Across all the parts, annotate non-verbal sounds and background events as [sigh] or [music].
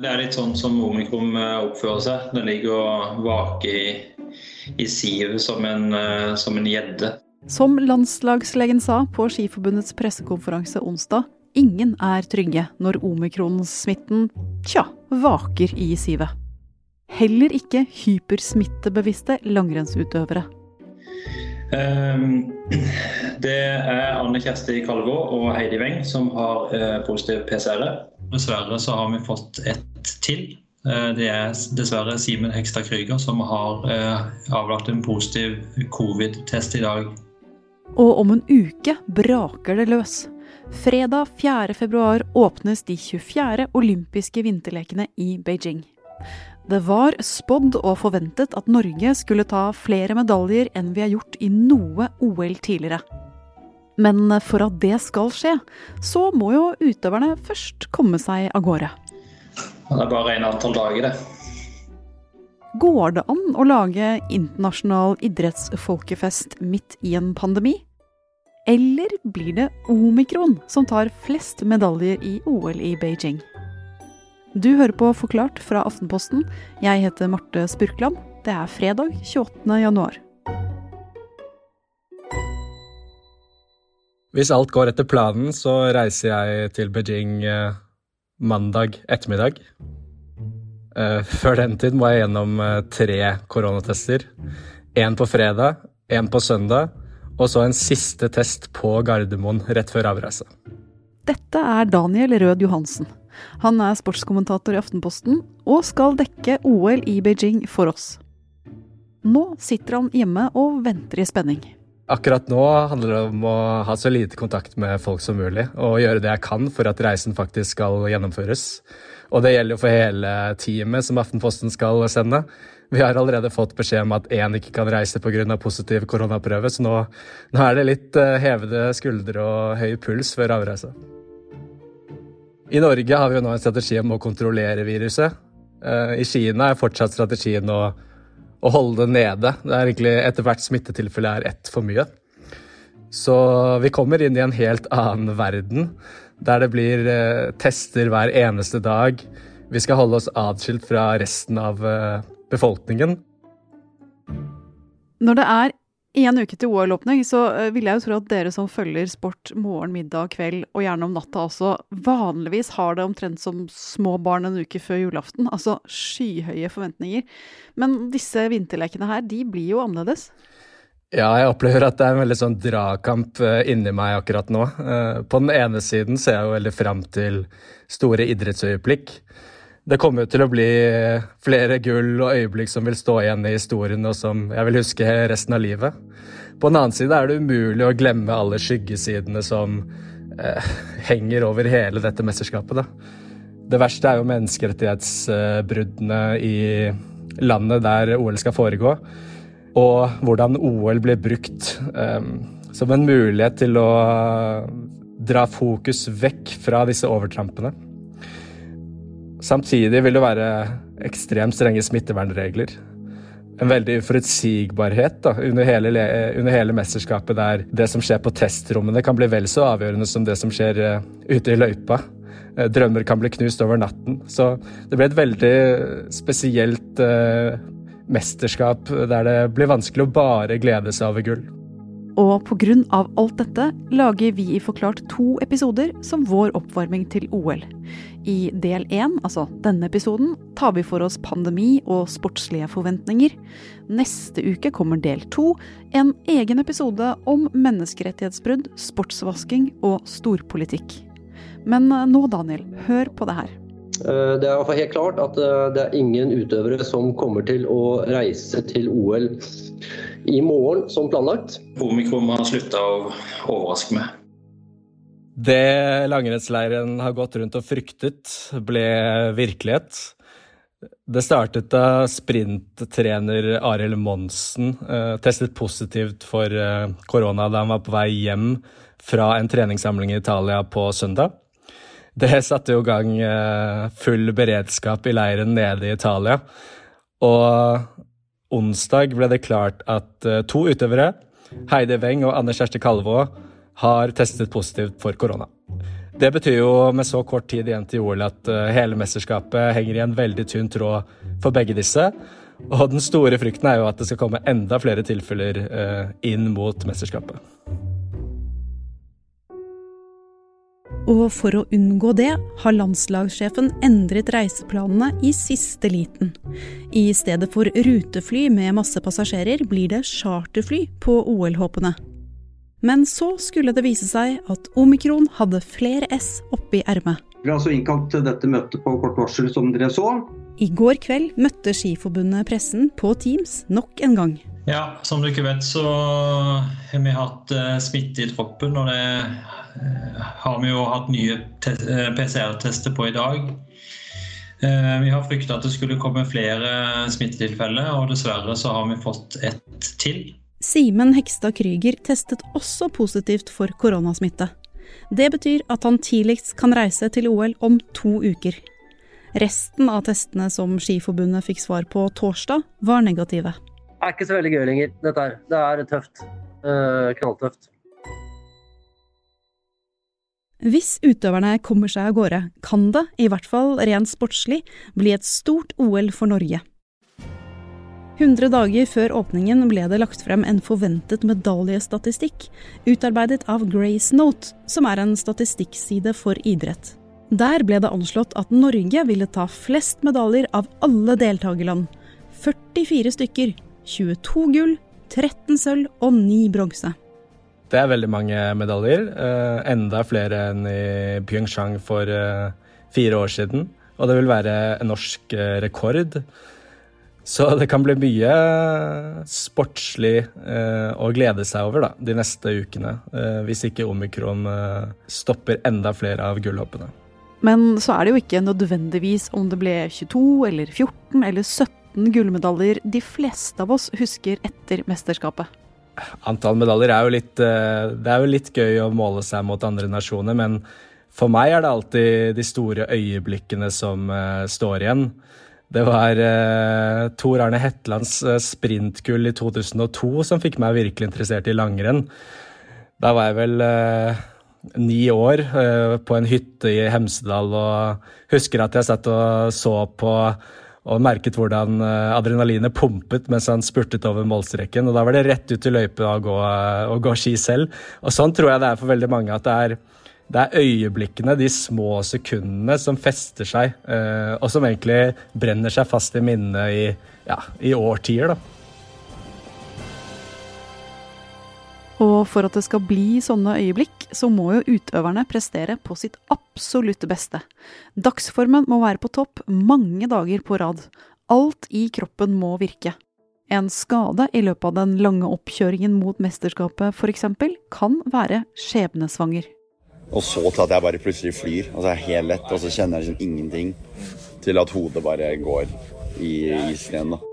Det er litt sånn som omikron oppfører seg. Den ligger og vaker i, i sivet som en gjedde. Som landslagslegen sa på Skiforbundets pressekonferanse onsdag, ingen er trygge når omikronsmitten tja, vaker i sivet. Heller ikke hypersmittebevisste langrennsutøvere. Ehm, [clears throat] det er Anne Kjersti Kalvå og Heidi Weng som har eh, positiv PCR. Dessverre så har vi fått ett til. Eh, det er dessverre Simen Hekstad Krüger som har eh, avlagt en positiv covid-test i dag. Og om en uke braker det løs. Fredag 4.2 åpnes de 24. olympiske vinterlekene i Beijing. Det var spådd og forventet at Norge skulle ta flere medaljer enn vi har gjort i noe OL tidligere. Men for at det skal skje, så må jo utøverne først komme seg av gårde. Det er bare en antall dager, det. Går det an å lage internasjonal idrettsfolkefest midt i en pandemi? Eller blir det omikron som tar flest medaljer i OL i Beijing? Du hører på Forklart fra Aftenposten. Jeg heter Marte Spurkland. Det er fredag 28. januar. Hvis alt går etter planen, så reiser jeg til Beijing eh, mandag ettermiddag. Eh, før den tid må jeg gjennom eh, tre koronatester. Én på fredag, én på søndag, og så en siste test på Gardermoen rett før avreise. Dette er Daniel Rød Johansen. Han er sportskommentator i Aftenposten og skal dekke OL i Beijing for oss. Nå sitter han hjemme og venter i spenning. Akkurat nå handler det om å ha så lite kontakt med folk som mulig, og gjøre det jeg kan for at reisen faktisk skal gjennomføres. Og det gjelder jo for hele teamet som Aftenposten skal sende. Vi har allerede fått beskjed om at én ikke kan reise pga. positiv koronaprøve, så nå, nå, er det litt eh, hevede skuldre og høy puls før avreise. I Norge har vi jo nå en strategi om å kontrollere viruset. Eh, I Kina er fortsatt strategien å, å holde det nede. Det er egentlig Etter hvert smittetilfelle er ett for mye. Så vi kommer inn i en helt annen verden, der det blir eh, tester hver eneste dag. Vi skal holde oss atskilt fra resten av eh, befolkningen. Når det er en uke til OL-åpning, så eh, vil jeg jo tro at dere som følger sport morgen, middag, kveld og gjerne om natta også, vanligvis har det omtrent som små barn en uke før julaften. Altså skyhøye forventninger. Men disse vinterlekene her, de blir jo annerledes. Ja, jeg opplever at det er en veldig sånn dragkamp eh, inni meg akkurat nå. Eh, på den ene siden ser jeg jo veldig fram til store idrettsøyeblikk. Det kommer til å bli flere gull og øyeblikk som vil stå igjen i historien, og som jeg vil huske resten av livet. På den annen side er det umulig å glemme alle skyggesidene som eh, henger over hele dette mesterskapet. Da. Det verste er jo menneskerettighetsbruddene i landet der OL skal foregå, og hvordan OL blir brukt eh, som en mulighet til å dra fokus vekk fra disse overtrampene. Samtidig vil det være ekstremt strenge smittevernregler. En veldig uforutsigbarhet da, under, hele, under hele mesterskapet der det som skjer på testrommene kan bli vel så avgjørende som det som skjer uh, ute i løypa. Uh, drømmer kan bli knust over natten. Så det ble et veldig spesielt eh, mesterskap der det blir vanskelig å bare glede seg over gull. Og pga. alt dette lager vi i Forklart to episoder som vår oppvarming til OL. I del én, altså denne episoden, tar vi for oss pandemi og sportslige forventninger. Neste uke kommer del to, en egen episode om menneskerettighetsbrudd, sportsvasking og storpolitikk. Men eh, nå, Daniel, hør på det her. Eh, det er helt klart at eh, det er ingen utøvere som kommer til å reise til OL i morgen som planlagt. Omikron har slutta å overraske meg. Det langrennsleiren har gått rundt og fryktet, ble virkelighet. Det startet da sprinttrener Arild Monsen eh, testet positivt for eh, korona da han var på vei hjem fra en treningssamling i Italia på søndag. Det satte jo i gang eh, full beredskap i leiren nede i Italia. Og onsdag ble det klart at eh, to utøvere, Heidi Weng og Anne Kjersti Kalvå, har testet positivt for korona. Det betyr jo med så kort tid igjen til OL at hele mesterskapet henger i en veldig tynn tråd for begge disse. Og den store frykten er jo at det skal komme enda flere tilfeller inn mot mesterskapet. Og for å unngå det har landslagssjefen endret reiseplanene i siste liten. I stedet for rutefly med masse passasjerer blir det charterfly på OL-håpene. Men så skulle det vise seg at omikron hadde flere S oppi ermet. Vi har altså innkalt til dette møtet på kort varsel, som dere så. I går kveld møtte Skiforbundet pressen på Teams nok en gang. Ja, som du ikke vet, så har vi hatt eh, smitte i troppen. Og det eh, har vi jo hatt nye eh, PCR-tester på i dag. Vi har frykta at det skulle komme flere smittetilfeller, og dessverre så har vi fått ett til. Simen Hekstad Krüger testet også positivt for koronasmitte. Det betyr at han tidligst kan reise til OL om to uker. Resten av testene som Skiforbundet fikk svar på torsdag, var negative. Er ikke så veldig gøy lenger, dette her. Det er tøft. Uh, knalltøft. Hvis utøverne kommer seg av gårde, kan det, i hvert fall rent sportslig, bli et stort OL for Norge. 100 dager før åpningen ble det lagt frem en forventet medaljestatistikk, utarbeidet av Grace Note, som er en statistikkside for idrett. Der ble det anslått at Norge ville ta flest medaljer av alle deltakerland. 44 stykker. 22 gull, 13 sølv og 9 bronse. Det er veldig mange medaljer. Eh, enda flere enn i Pyeongchang for eh, fire år siden. Og det vil være en norsk eh, rekord. Så det kan bli mye sportslig å glede seg over da, de neste ukene. Hvis ikke omikron stopper enda flere av gullhoppene. Men så er det jo ikke nødvendigvis om det ble 22 eller 14 eller 17 gullmedaljer de fleste av oss husker etter mesterskapet. Antall medaljer er jo litt eh, Det er jo litt gøy å måle seg mot andre nasjoner, men for meg er det alltid de store øyeblikkene som uh, står igjen. Det var eh, Tor Arne Hetlands uh, sprintgull i 2002 som fikk meg virkelig interessert i langrenn. Da var jeg vel eh, ni år på en hytte i Hemsedal og husker at jeg satt og så på og merket hvordan eh, adrenalinet pumpet mens han spurtet over målstreken. og Da var det rett ut i løypa og og gå ski selv. Og Sånn tror jeg det er for veldig mange. at det er, det er øyeblikkene, de små sekundene, som fester seg, eh, og som egentlig brenner seg fast i minnet i, ja, i årtier. da. Og for at det skal bli sånne øyeblikk, så må jo utøverne prestere på sitt absolutte beste. Dagsformen må være på topp mange dager på rad. Alt i kroppen må virke. En skade i løpet av den lange oppkjøringen mot mesterskapet f.eks. kan være skjebnesvanger. Og så til at jeg bare plutselig flyr. Altså jeg er helt lett, og så kjenner jeg liksom ingenting. Til at hodet bare går i isen igjen. da.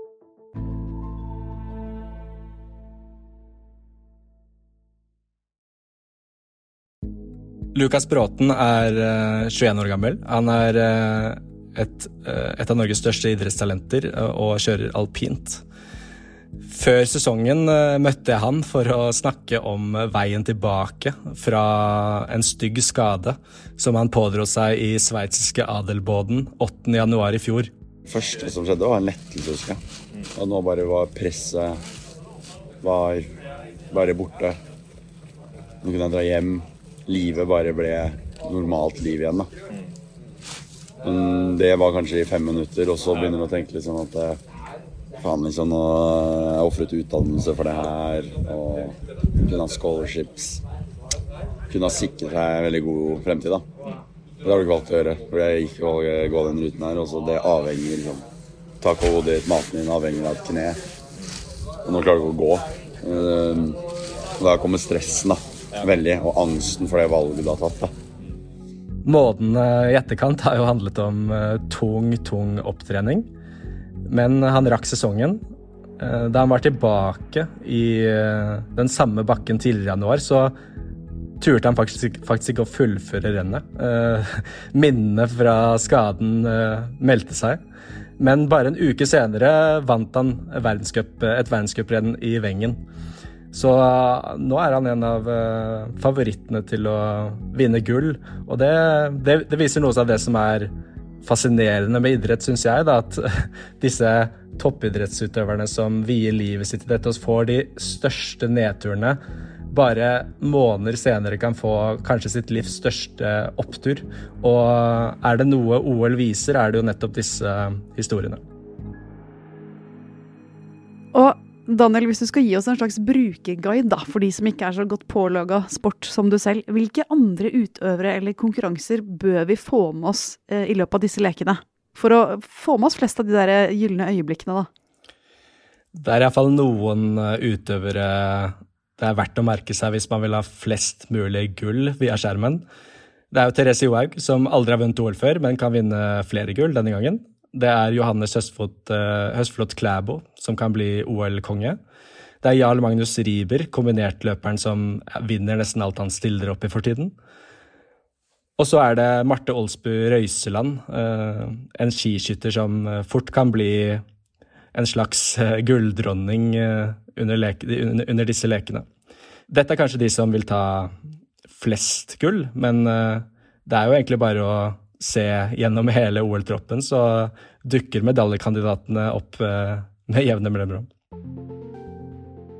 Lukas Bråten er 21 eh, år gammel. Han er eh, et, eh, et, av Norges største idrettstalenter og kjører alpint. Før sesongen møtte jeg han for å snakke om veien tilbake fra en stygg skade som han pådro seg i sveitsiske Adelboden 8.1 i fjor. Det første som skjedde, var en lettelse, husker jeg. Og nå bare var presset var bare borte. Nå kunne jeg dra hjem livet bare ble normalt liv igjen. da. Men det var kanskje i fem minutter, og så begynner du å tenke liksom at eh, faen, liksom, nå har jeg ofret utdannelse for det her, og kunne ha scholarships. Kunne ha sikret seg en veldig god fremtid, da. Det har du ikke valgt å gjøre, for jeg gikk å gå den ruten her. Og så det avhenger liksom Tak over hodet ditt, maten din avhenger av et kne. Og nå klarer du ikke å gå. Og da kommer stressen, da. Veldig. Og angsten for det valget du har tatt. da. Måten i etterkant har jo handlet om uh, tung, tung opptrening. Men han rakk sesongen. Uh, da han var tilbake i den samme bakken tidligere i januar, så turte han faktisk, faktisk ikke å fullføre rennet. [laughs] Minnene fra skaden meldte seg. Men bare en uke senere vant han verdenscup, et verdenscuprenn i Wengen. Så uh, nå er han en av uh, favorittene til å vinne gull. Og det, det, det, viser noe av det som er fascinerende med idrett, syns jeg. Da, at [laughs] disse toppidrettsutøverne som vier livet sitt til dette, og får de største nedturene, bare måneder senere kan få kanskje sitt livs største opptur. Og er det noe OL viser, er det jo nettopp disse historiene. Og Daniel, hvis du skal gi oss en slags brukerguide da, for de som ikke er så godt pålaga sport som du selv, hvilke andre utøvere eller konkurranser bør vi få med oss eh, i løpet av disse lekene? For å få med oss flest av de der gylne øyeblikkene, da. Det er iallfall noen eh, utøvere det er verdt å merke seg hvis man vil ha flest mulig gull via skjermen. Det er jo Therese Johaug, som aldri har vunnet OL før, men kan vinne flere gull denne gangen. Det er Johannes Høstflot, uh, Høstflot Klæbo, som kan bli OL-konge. Det er Jarl Magnus Riiber, kombinertløperen som vinner nesten alt han stiller opp i for tiden. Og så er det Marte Olsbu Røiseland, uh, en skiskytter som fort kan bli en slags gulldronning under, under, disse lekene. Dette er kanskje de som vil ta flest gull, men det er jo egentlig bare å se gjennom hele OL-troppen, så dukker medaljekandidatene opp eh, med jevne mellomrom.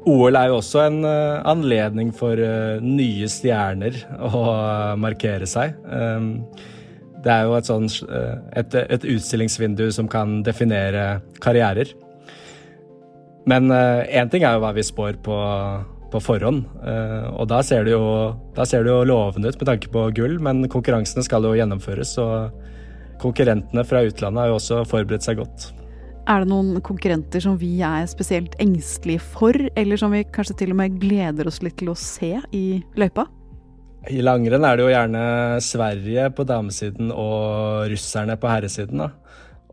OL er jo også en eh, anledning for eh, nye stjerner å markere seg. Det er jo et, sånn, et, et utstillingsvindu som kan definere karrierer. Men én ting er jo hva vi spår på på forhånd. Eh, og da ser, det jo, ser det jo lovende ut med tanke på gull, men konkurransene skal jo gjennomføres. Og konkurrentene fra utlandet har jo også forberedt seg godt. Er det noen konkurrenter som vi er spesielt engstelige for, eller som vi kanskje til og med gleder oss litt til å se i løypa? I langrenn er det jo gjerne Sverige på damesiden og russerne på herresiden. Da.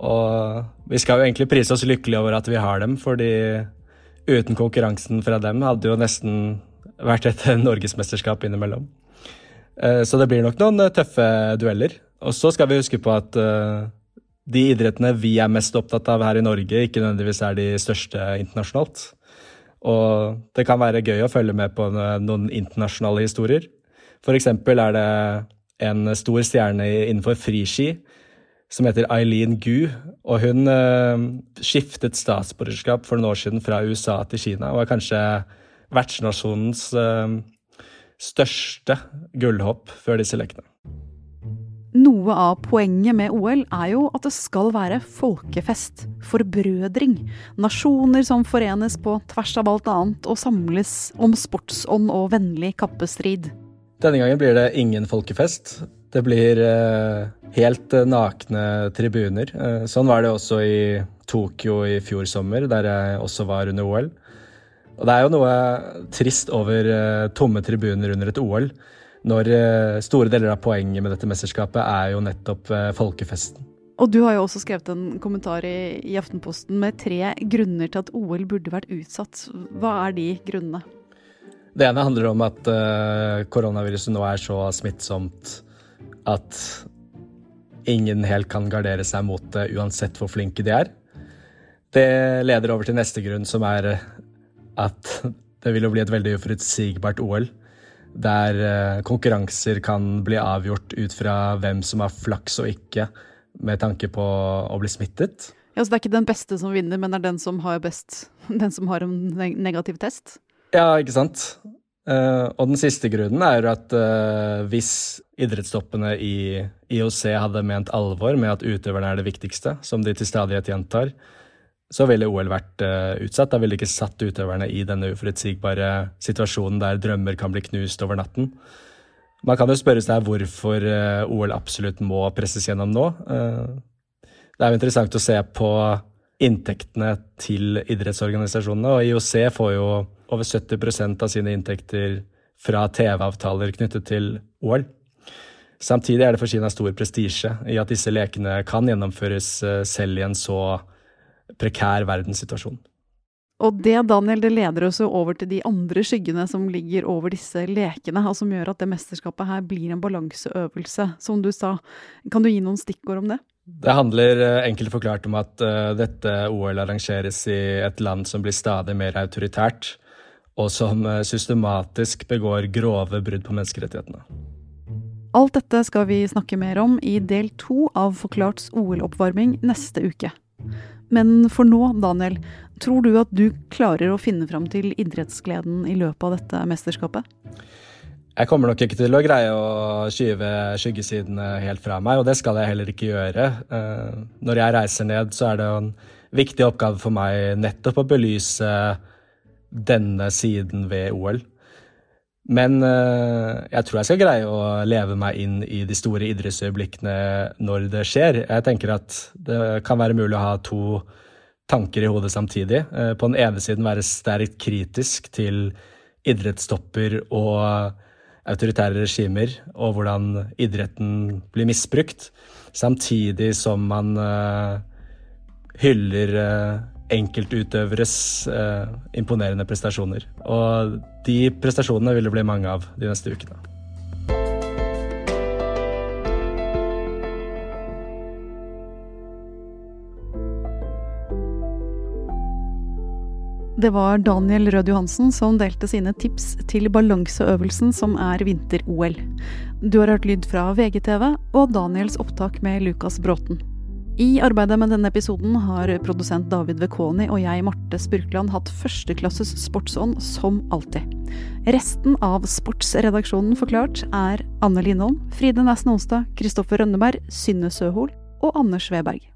Og vi skal jo egentlig prise oss lykkelige over at vi har dem, fordi uten konkurransen fra dem hadde jo nesten vært et [laughs] norgesmesterskap innimellom. Eh, så det blir nok noen eh, tøffe dueller. Og så skal vi huske på at eh, de idrettene vi er mest opptatt av her i Norge, ikke nødvendigvis er de største internasjonalt. Og det kan være gøy å følge med på noen internasjonale historier. For eksempel er det en stor stjerne innenfor friski som heter Eileen Gu. Og hun uh, skiftet statsborgerskap for noen år siden fra USA til Kina, og er kanskje vertsnasjonens uh, største gullhopp før disse lekene. Noe av poenget med OL er jo at det skal være folkefest, forbrødring. Nasjoner som forenes på tvers av alt annet og samles om sportsånd og vennlig kappestrid. Denne gangen blir det ingen folkefest. Det blir eh, helt eh, nakne tribuner. Eh, sånn var det også i Tokyo i fjor sommer, der jeg også var under OL. Og det er jo noe trist over tomme tribuner under et OL, når store deler av poenget med dette mesterskapet er jo nettopp folkefesten. Og du har jo også skrevet en kommentar i, i Aftenposten med tre grunner til at OL burde vært utsatt. Hva er de grunnene? Det ene handler om at uh, koronaviruset nå er så smittsomt at ingen helt kan gardere seg mot det uansett hvor flinke de er. Det leder over til neste grunn, som er at det vil jo bli et veldig uforutsigbart OL. Der eh, konkurranser kan bli avgjort ut fra hvem som har flaks og ikke, med tanke på å bli smittet. Ja, Så det er ikke den beste som vinner, men det er den som har best, [laughs] den som har en negativ test? Ja, ikke sant. Uh, og den siste grunnen er at uh, hvis idrettstoppene i IOC hadde ment alvor med at utøverne er det viktigste, som de til stadighet gjentar, så ville OL vært uh, utsatt. Da ville de ikke satt utøverne i denne uforutsigbare situasjonen der drømmer kan bli knust over natten. Man kan jo spørre seg hvorfor OL absolutt må presses gjennom nå. det er jo interessant å se på inntektene til idrettsorganisasjonene, og IOC får jo over 70% av sine inntekter fra TV-avtaler knyttet til OL. Samtidig er det for Kina stor prestisje i at disse lekene kan gjennomføres eh, selv i en så prekær verdenssituasjon. Og det Daniel, det leder oss over til de andre skyggene som ligger over disse lekene, og som gjør at det mesterskapet her blir en balanseøvelse, som du sa. Kan du gi noen stikkord om det? Det handler eh, enkelt forklart om at uh, dette OL arrangeres i et land som blir stadig mer autoritært. Og som systematisk begår grove brudd på menneskerettighetene. Alt dette skal vi snakke mer om i del to av Forklarts OL-oppvarming neste uke. Men for nå, Daniel, tror du at du klarer å finne fram til idrettsgleden i løpet av dette mesterskapet? Jeg kommer nok ikke til å greie å skyve skyggesidene helt fra meg, og det skal jeg heller ikke gjøre. Eh, når jeg reiser ned, så er det en viktig oppgave for meg nettopp å belyse denne siden ved OL. Men uh, jeg tror jeg skal greie å leve meg inn i de store idrettsøyeblikkene når det skjer. Jeg tenker at det kan være mulig å ha to tanker i hodet samtidig. Uh, på den ene siden være sterkt kritisk til idrettstopper og autoritære regimer, og hvordan idretten blir misbrukt, samtidig som man uh, hyller enkeltutøveres eh, imponerende prestasjoner. Og de prestasjonene vil det bli mange av de neste ukene. Det var Daniel Rød Johansen som delte sine tips til balanseøvelsen som er vinter-OL. Du har hørt lyd fra VGTV og Daniels opptak med Lukas Bråten. I arbeidet med denne episoden har produsent David Vekoni og jeg, Marte Spurkland, hatt førsteklasses sportsånd som alltid. Resten av sportsredaksjonen Forklart er Anne Lindholm, Fride Næss Nonstad, Kristoffer Rønneberg, Synne Søhol og Anders Sveberg.